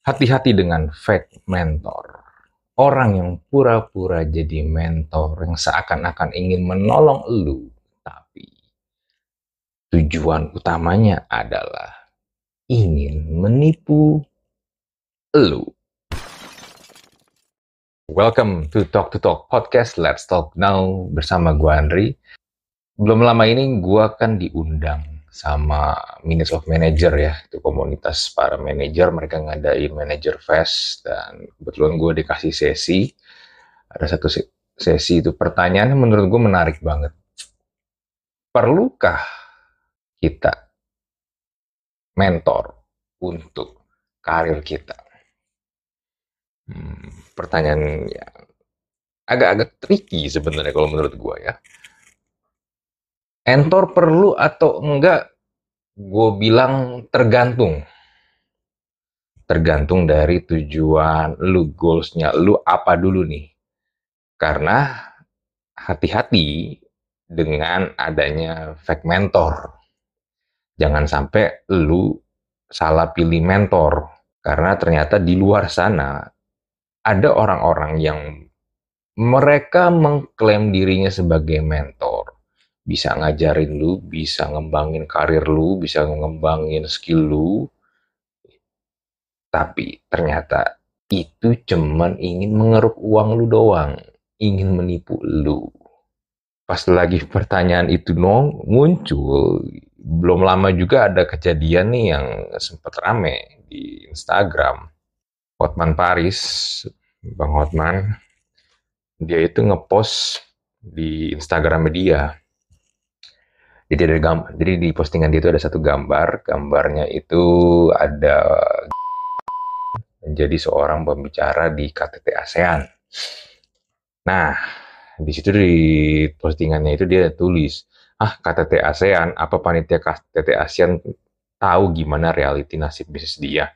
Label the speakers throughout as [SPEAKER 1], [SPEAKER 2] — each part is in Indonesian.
[SPEAKER 1] Hati-hati dengan fake mentor. Orang yang pura-pura jadi mentor yang seakan-akan ingin menolong lu, tapi tujuan utamanya adalah ingin menipu lu. Welcome to Talk to Talk Podcast. Let's Talk Now bersama gue Andri. Belum lama ini gue kan diundang sama Minutes of Manager ya, itu komunitas para manajer, mereka ngadain Manager Fest, dan kebetulan gue dikasih sesi, ada satu sesi itu pertanyaannya menurut gue menarik banget. Perlukah kita mentor untuk karir kita? Hmm, pertanyaan yang agak-agak tricky sebenarnya kalau menurut gue ya Entor perlu atau enggak? Gue bilang tergantung. Tergantung dari tujuan lu, goalsnya lu apa dulu nih. Karena hati-hati dengan adanya fake mentor. Jangan sampai lu salah pilih mentor. Karena ternyata di luar sana ada orang-orang yang mereka mengklaim dirinya sebagai mentor bisa ngajarin lu, bisa ngembangin karir lu, bisa ngembangin skill lu. Tapi ternyata itu cuman ingin mengeruk uang lu doang, ingin menipu lu. Pas lagi pertanyaan itu nong muncul, belum lama juga ada kejadian nih yang sempat rame di Instagram. Hotman Paris, Bang Hotman, dia itu ngepost di Instagram media jadi ada gambar, jadi di postingan dia itu ada satu gambar, gambarnya itu ada menjadi seorang pembicara di KTT ASEAN. Nah, di situ di postingannya itu dia tulis, ah KTT ASEAN, apa panitia KTT ASEAN tahu gimana reality nasib bisnis dia?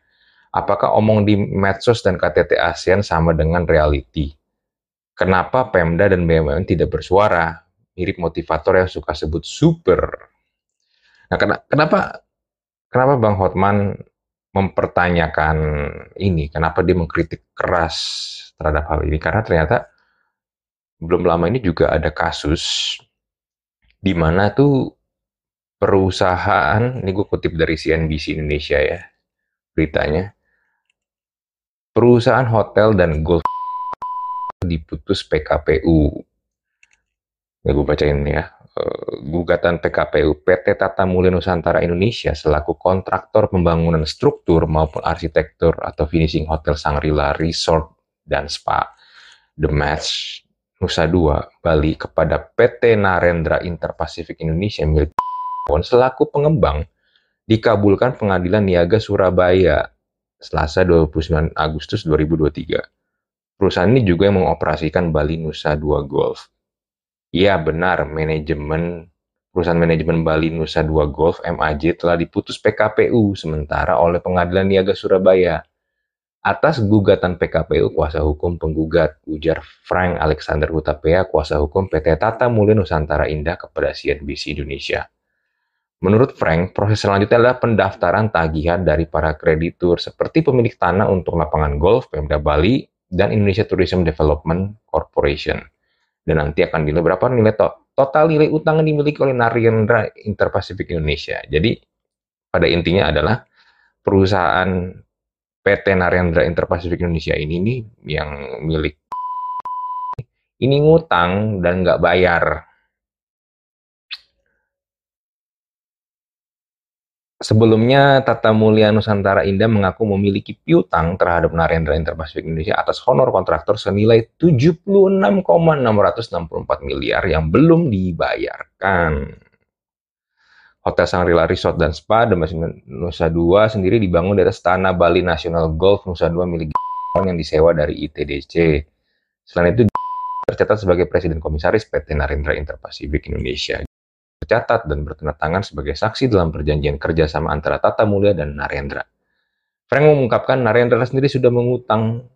[SPEAKER 1] Apakah omong di medsos dan KTT ASEAN sama dengan reality? Kenapa Pemda dan BUMN tidak bersuara? Mirip motivator yang suka sebut super. Nah, kenapa kenapa Bang Hotman mempertanyakan ini? Kenapa dia mengkritik keras terhadap hal ini? Karena ternyata belum lama ini juga ada kasus di mana tuh perusahaan, ini gue kutip dari CNBC Indonesia ya, beritanya, perusahaan hotel dan golf diputus PKPU Ya, gue bacain ya. Uh, gugatan PKPU PT Tata Mulia Nusantara Indonesia selaku kontraktor pembangunan struktur maupun arsitektur atau finishing hotel Sangrila Resort dan Spa The Match Nusa Dua Bali kepada PT Narendra Interpacific Indonesia milik selaku pengembang dikabulkan Pengadilan Niaga Surabaya Selasa 29 Agustus 2023. Perusahaan ini juga yang mengoperasikan Bali Nusa Dua Golf. Iya benar, manajemen perusahaan manajemen Bali Nusa Dua Golf MAJ telah diputus PKPU sementara oleh Pengadilan Niaga Surabaya. Atas gugatan PKPU kuasa hukum penggugat ujar Frank Alexander Hutapea kuasa hukum PT Tata Mulia Nusantara Indah kepada CNBC Indonesia. Menurut Frank, proses selanjutnya adalah pendaftaran tagihan dari para kreditur seperti pemilik tanah untuk lapangan golf Pemda Bali dan Indonesia Tourism Development Corporation dan nanti akan dinilai berapa nilai to total nilai utang yang dimiliki oleh Narendra Interpacific Indonesia. Jadi pada intinya adalah perusahaan PT Narendra Interpacific Indonesia ini nih yang milik ini ngutang dan nggak bayar Sebelumnya, Tata Mulia Nusantara Indah mengaku memiliki piutang terhadap Narendra Interpacific Indonesia atas honor kontraktor senilai 76,664 miliar yang belum dibayarkan. Hotel Sangrila Resort dan Spa Demas Nusa Dua sendiri dibangun di atas tanah Bali National Golf Nusa Dua milik yang disewa dari ITDC. Selain itu, tercatat sebagai Presiden Komisaris PT Narendra Interpacific Indonesia tercatat dan bertanda tangan sebagai saksi dalam perjanjian kerjasama antara Tata Mulia dan Narendra. Frank mengungkapkan Narendra sendiri sudah mengutang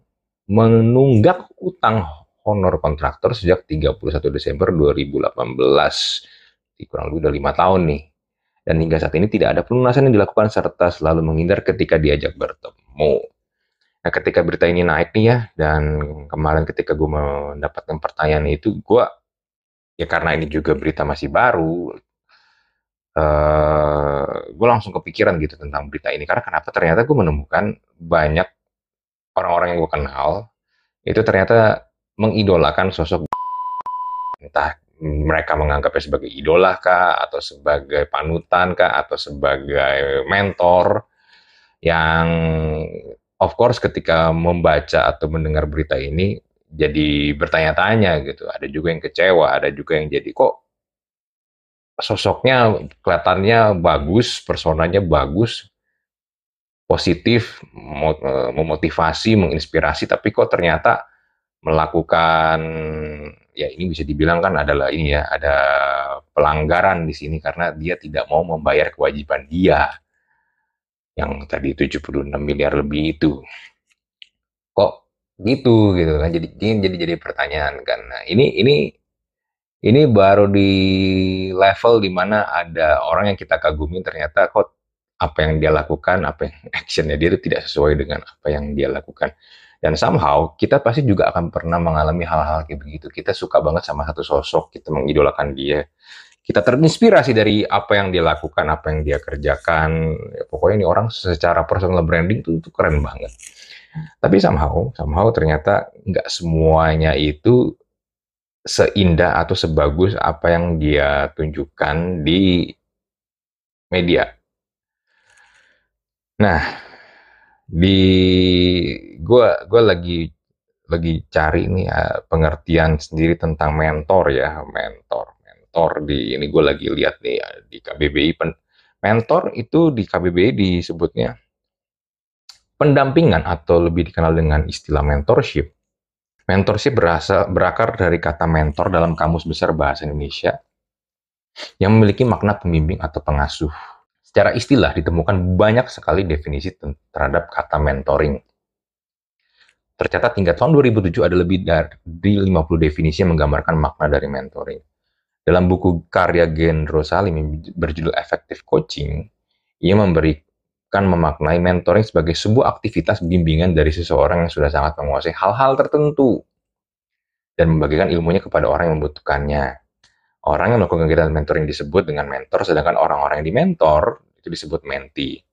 [SPEAKER 1] menunggak utang honor kontraktor sejak 31 Desember 2018. Di kurang lebih udah lima tahun nih. Dan hingga saat ini tidak ada pelunasan yang dilakukan serta selalu menghindar ketika diajak bertemu. Nah, ketika berita ini naik nih ya, dan kemarin ketika gue mendapatkan pertanyaan itu, gue ya karena ini juga berita masih baru, uh, gue langsung kepikiran gitu tentang berita ini. Karena kenapa? Ternyata gue menemukan banyak orang-orang yang gue kenal itu ternyata mengidolakan sosok entah mereka menganggapnya sebagai idola kah atau sebagai panutan kah atau sebagai mentor yang of course ketika membaca atau mendengar berita ini jadi bertanya-tanya gitu. Ada juga yang kecewa, ada juga yang jadi kok sosoknya kelihatannya bagus, personanya bagus, positif, memotivasi, menginspirasi, tapi kok ternyata melakukan ya ini bisa dibilang kan adalah ini ya ada pelanggaran di sini karena dia tidak mau membayar kewajiban dia yang tadi 76 miliar lebih itu gitu gitu kan. Jadi jadi jadi pertanyaan kan. Nah, ini ini ini baru di level di mana ada orang yang kita kagumi ternyata kok apa yang dia lakukan apa yang actionnya dia itu tidak sesuai dengan apa yang dia lakukan. Dan somehow kita pasti juga akan pernah mengalami hal-hal kayak begitu. Kita suka banget sama satu sosok kita mengidolakan dia. Kita terinspirasi dari apa yang dia lakukan, apa yang dia kerjakan. Ya, pokoknya ini orang secara personal branding itu, itu keren banget. Tapi somehow, somehow ternyata nggak semuanya itu seindah atau sebagus apa yang dia tunjukkan di media. Nah, di gua gua lagi lagi cari nih ya, pengertian sendiri tentang mentor ya, mentor mentor di ini gue lagi lihat nih ya, di KBBI pen, mentor itu di KBBI disebutnya pendampingan atau lebih dikenal dengan istilah mentorship. Mentorship berasa, berakar dari kata mentor dalam kamus besar bahasa Indonesia yang memiliki makna pembimbing atau pengasuh. Secara istilah ditemukan banyak sekali definisi terhadap kata mentoring. Tercatat hingga tahun 2007 ada lebih dari 50 definisi yang menggambarkan makna dari mentoring. Dalam buku karya Gen Rosalim berjudul Effective Coaching, ia memberikan memaknai mentoring sebagai sebuah aktivitas bimbingan dari seseorang yang sudah sangat menguasai hal-hal tertentu dan membagikan ilmunya kepada orang yang membutuhkannya. Orang yang melakukan kegiatan mentoring disebut dengan mentor, sedangkan orang-orang yang dimentor itu disebut mentee.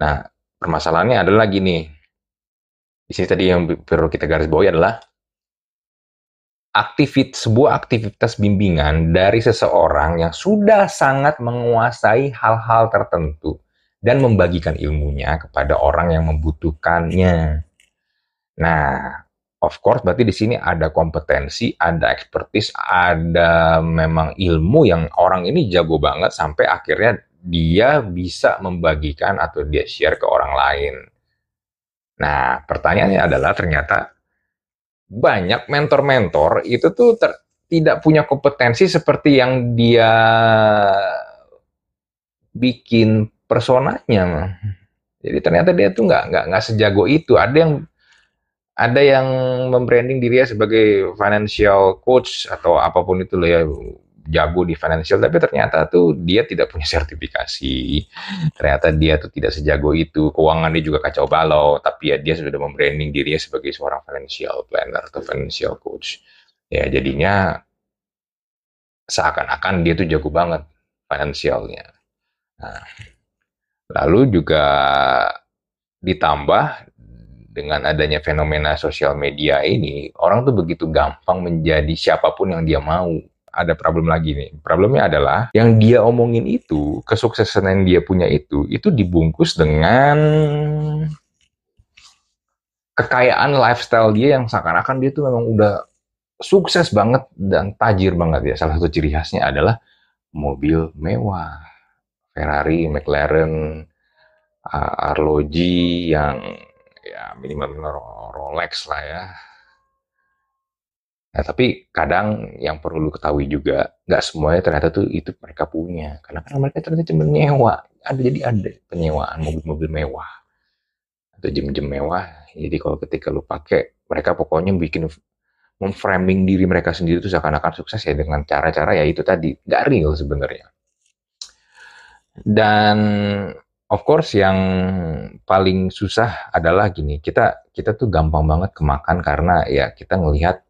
[SPEAKER 1] Nah, permasalahannya adalah gini. Di sini tadi yang perlu kita garis bawahi adalah aktivit sebuah aktivitas bimbingan dari seseorang yang sudah sangat menguasai hal-hal tertentu dan membagikan ilmunya kepada orang yang membutuhkannya. Nah, of course berarti di sini ada kompetensi, ada expertise, ada memang ilmu yang orang ini jago banget sampai akhirnya dia bisa membagikan atau dia share ke orang lain. Nah, pertanyaannya adalah ternyata banyak mentor-mentor itu tuh ter, tidak punya kompetensi seperti yang dia bikin personanya. Jadi ternyata dia tuh nggak nggak nggak sejago itu. Ada yang ada yang membranding dirinya sebagai financial coach atau apa pun itu loh ya jago di financial tapi ternyata tuh dia tidak punya sertifikasi ternyata dia tuh tidak sejago itu keuangan dia juga kacau balau tapi ya dia sudah membranding dirinya sebagai seorang financial planner atau financial coach ya jadinya seakan-akan dia tuh jago banget finansialnya nah, lalu juga ditambah dengan adanya fenomena sosial media ini, orang tuh begitu gampang menjadi siapa pun yang dia mau ada problem lagi nih. Problemnya adalah yang dia omongin itu, kesuksesan yang dia punya itu, itu dibungkus dengan kekayaan lifestyle dia yang seakan-akan dia tuh memang udah sukses banget dan tajir banget ya. Salah satu ciri khasnya adalah mobil mewah, Ferrari, McLaren, arloji yang ya minimal Rolex lah ya Nah, tapi kadang yang perlu lu ketahui juga, nggak semuanya ternyata tuh itu mereka punya. Karena kan mereka ternyata cuma nyewa. Ada jadi ada penyewaan mobil-mobil mewah atau jam-jam mewah. Jadi kalau ketika lu pakai, mereka pokoknya bikin memframing diri mereka sendiri tuh seakan-akan sukses ya dengan cara-cara ya itu tadi nggak real sebenarnya. Dan of course yang paling susah adalah gini, kita kita tuh gampang banget kemakan karena ya kita ngelihat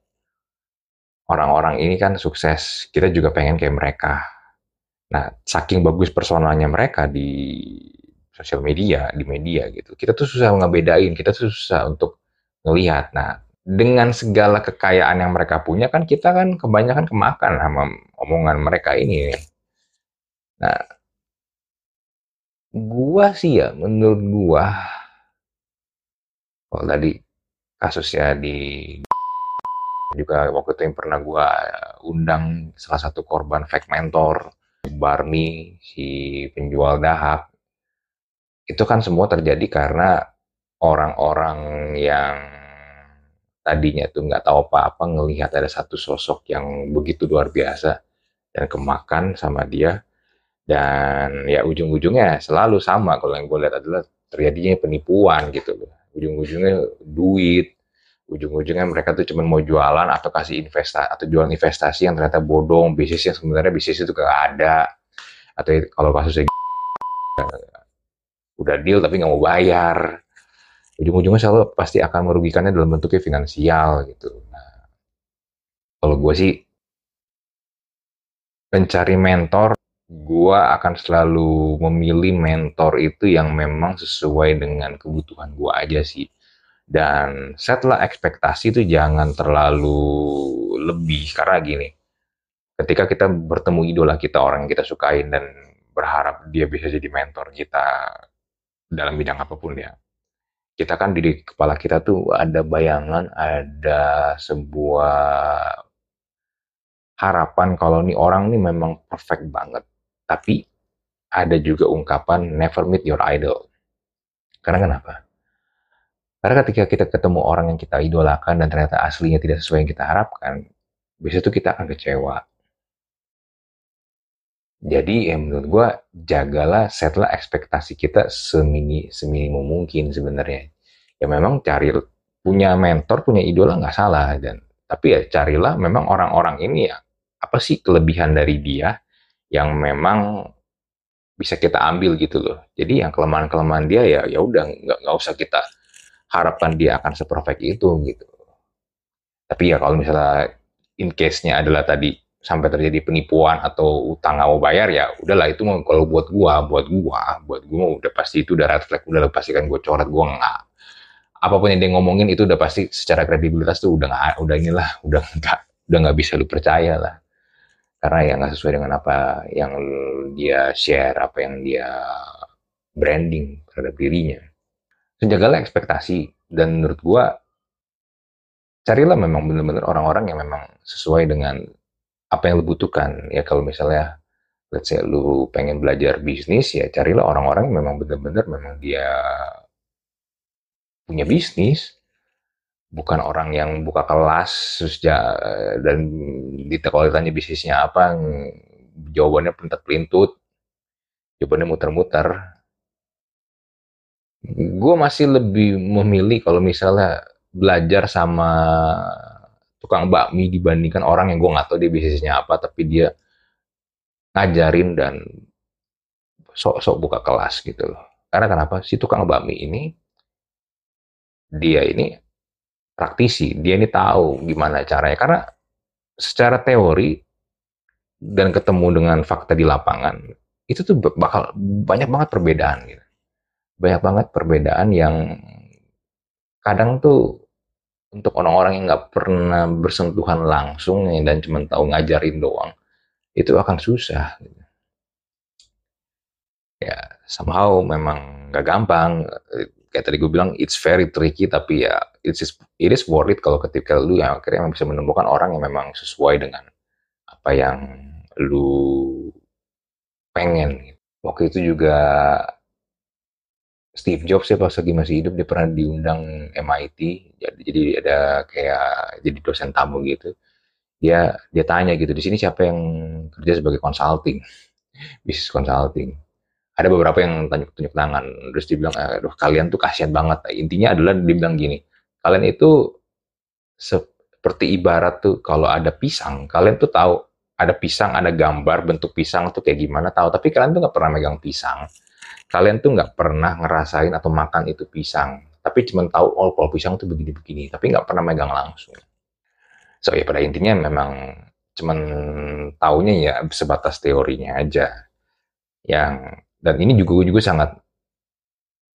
[SPEAKER 1] orang-orang ini kan sukses, kita juga pengen kayak mereka. Nah, saking bagus personalnya mereka di sosial media, di media gitu, kita tuh susah ngebedain, kita tuh susah untuk ngelihat. Nah, dengan segala kekayaan yang mereka punya kan kita kan kebanyakan kemakan sama omongan mereka ini. Nah, gua sih ya, menurut gua, kalau tadi kasusnya di juga waktu itu yang pernah gua undang salah satu korban fake mentor, Barney, si penjual dahak. Itu kan semua terjadi karena orang-orang yang tadinya tuh nggak tahu apa-apa ngelihat ada satu sosok yang begitu luar biasa dan kemakan sama dia dan ya ujung-ujungnya selalu sama kalau yang gue lihat adalah terjadinya penipuan gitu loh. Ujung-ujungnya duit ujung-ujungnya mereka tuh cuma mau jualan atau kasih investasi atau jual investasi yang ternyata bodong bisnis yang sebenarnya bisnis itu gak ada. Atau kalau kasusnya udah deal tapi nggak mau bayar. Ujung-ujungnya selalu pasti akan merugikannya dalam bentuknya finansial gitu. Nah, kalau gue sih mencari mentor gue akan selalu memilih mentor itu yang memang sesuai dengan kebutuhan gue aja sih. Dan setlah ekspektasi itu jangan terlalu lebih karena gini ketika kita bertemu idola kita orang yang kita sukain dan berharap dia bisa jadi mentor kita dalam bidang apa pun ya kita kan di kepala kita tuh ada bayangan ada sebuah harapan kalau nih orang nih memang perfect banget tapi ada juga ungkapan never meet your idol karena kenapa karena ketika kita ketemu orang yang kita idolakan dan ternyata aslinya tidak sesuai yang kita harapkan, biasanya itu kita akan kecewa. Jadi ya menurut gue jagalah setlah ekspektasi kita semini seminimum mungkin sebenarnya. Ya memang cari punya mentor, punya idola nggak salah dan tapi ya carilah memang orang-orang ini ya apa sih kelebihan dari dia yang memang bisa kita ambil gitu loh. Jadi yang kelemahan-kelemahan dia ya ya udah nggak nggak usah kita harapan dia akan seperfect itu gitu. Tapi ya kalau misalnya in case-nya adalah tadi sampai terjadi penipuan atau utang nggak mau bayar ya udahlah itu mau kalau buat gua buat gua buat gua udah pasti itu udah red flag udah pasti kan gua coret gua nggak apa pun yang dia ngomongin itu udah pasti secara kredibilitas tuh udah nggak udah inilah udah nggak udah nggak bisa lu percaya lah karena ya nggak sesuai dengan apa yang dia share apa yang dia branding terhadap dirinya. Jagalah ekspektasi dan menurut gua carilah memang benar-benar orang-orang yang memang sesuai dengan apa yang lu butuhkan. Ya kalau misalnya let's say lu pengen belajar bisnis ya carilah orang-orang memang benar-benar memang dia punya bisnis bukan orang yang buka kelas terus ja, dan kalau ditanya bisnisnya apa jawabannya pentat pelintut jawabannya muter-muter. Gue masih lebih memilih kalau misalnya belajar sama tukang bakmi dibandingkan orang yang gue nggak tahu dia bisnisnya apa tapi dia ngajarin dan sok-sok buka kelas gitu loh. Karena kenapa? Si tukang bakmi ini dia ini praktisi dia ini tahu gimana caranya karena secara teori dan ketemu dengan fakta di lapangan itu tuh bakal banyak banget perbedaan gitu banyak banget perbedaan yang kadang tuh untuk orang-orang yang nggak pernah bersentuhan langsung dan cuma tahu ngajarin doang itu akan susah gitu. ya somehow memang nggak gampang kayak tadi gue bilang it's very tricky tapi ya it's it is worth it kalau ketika lu yang akhirnya bisa menemukan orang yang memang sesuai dengan apa yang lu pengen. Waktu itu juga Steve Jobs ya pas lagi masih hidup dia pernah diundang MIT jadi jadi ada kayak jadi dosen tamu gitu. Dia dia tanya gitu di sini siapa yang kerja sebagai consulting? Bisnis consulting ada beberapa yang tunjuk tunjuk tangan terus dia bilang aduh kalian tuh kasihan banget intinya adalah dia bilang gini kalian itu seperti ibarat tuh kalau ada pisang kalian tuh tahu ada pisang ada gambar bentuk pisang tuh kayak gimana tahu tapi kalian tuh nggak pernah megang pisang kalian tuh nggak pernah ngerasain atau makan itu pisang, tapi cuma tahu oh kalau pisang tuh begini-begini, tapi nggak pernah megang langsung. So ya pada intinya memang cuman taunya ya sebatas teorinya aja. Yang dan ini juga juga sangat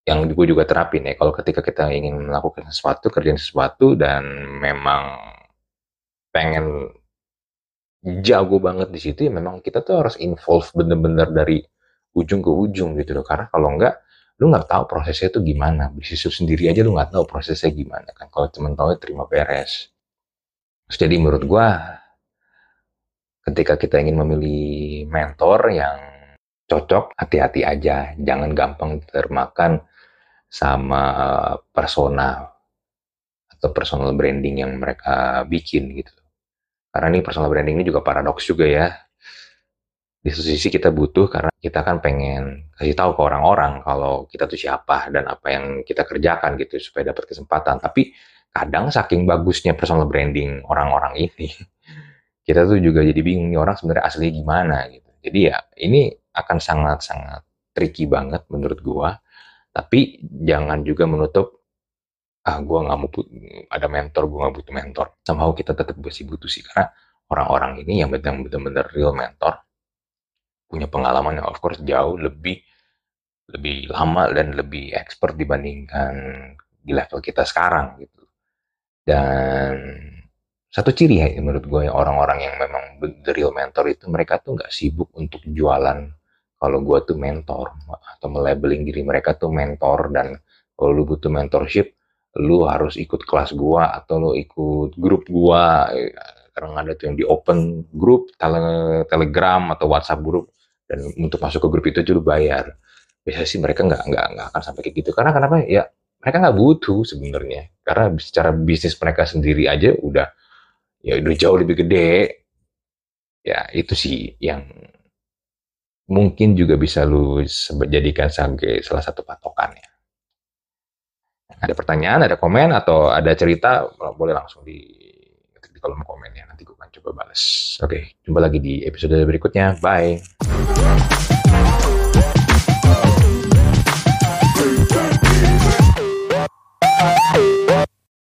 [SPEAKER 1] yang gue juga terapin ya kalau ketika kita ingin melakukan sesuatu kerjaan sesuatu dan memang pengen jago banget di situ ya memang kita tuh harus involve bener-bener dari ujung ke ujung gitu loh. Karena kalau enggak lu nggak tahu prosesnya itu gimana. Bisnis itu sendiri aja lu nggak tahu prosesnya gimana kan. Kalau cuma tahu ya terima beres. Jadi menurut gua ketika kita ingin memilih mentor yang cocok hati-hati aja jangan gampang termakan sama persona atau personal branding yang mereka bikin gitu. Karena ini personal branding ini juga paradoks juga ya. Di satu sisi kita butuh karena kita kan pengen kasih tahu ke orang-orang kalau kita tuh siapa dan apa yang kita kerjakan gitu supaya dapat kesempatan. Tapi kadang saking bagusnya personal branding orang-orang ini, kita tuh juga jadi bingung nih orang sebenarnya aslinya gimana gitu. Jadi ya ini akan sangat-sangat tricky banget menurut gua. Tapi jangan juga menutup ah gue nggak mau ada mentor gue nggak butuh mentor. Somehow kita tetap masih butuh sih karena orang-orang ini yang benar-benar real mentor punya pengalaman yang of course jauh lebih lebih lama dan lebih expert dibandingkan di level kita sekarang gitu. Dan satu ciri ya menurut gue orang-orang yang memang the real mentor itu mereka tuh nggak sibuk untuk jualan kalau gue tuh mentor atau melabeling diri mereka tuh mentor dan kalau lu butuh mentorship lu harus ikut kelas gua atau lu ikut grup gua. Sekarang ada tuh yang di open grup tele telegram atau whatsapp grup dan untuk masuk ke grup itu lu bayar. Biasanya sih mereka nggak nggak nggak akan sampai kayak gitu. Karena kenapa? Ya mereka nggak butuh sebenarnya. Karena secara bisnis mereka sendiri aja udah ya udah jauh lebih gede. Ya itu sih yang mungkin juga bisa lu jadikan sebagai salah satu patokannya. Ada pertanyaan, ada komen, atau ada cerita, eh, boleh langsung di, di kolom komen ya. Nanti gue akan coba balas. Oke, jumpa lagi di episode berikutnya. Bye.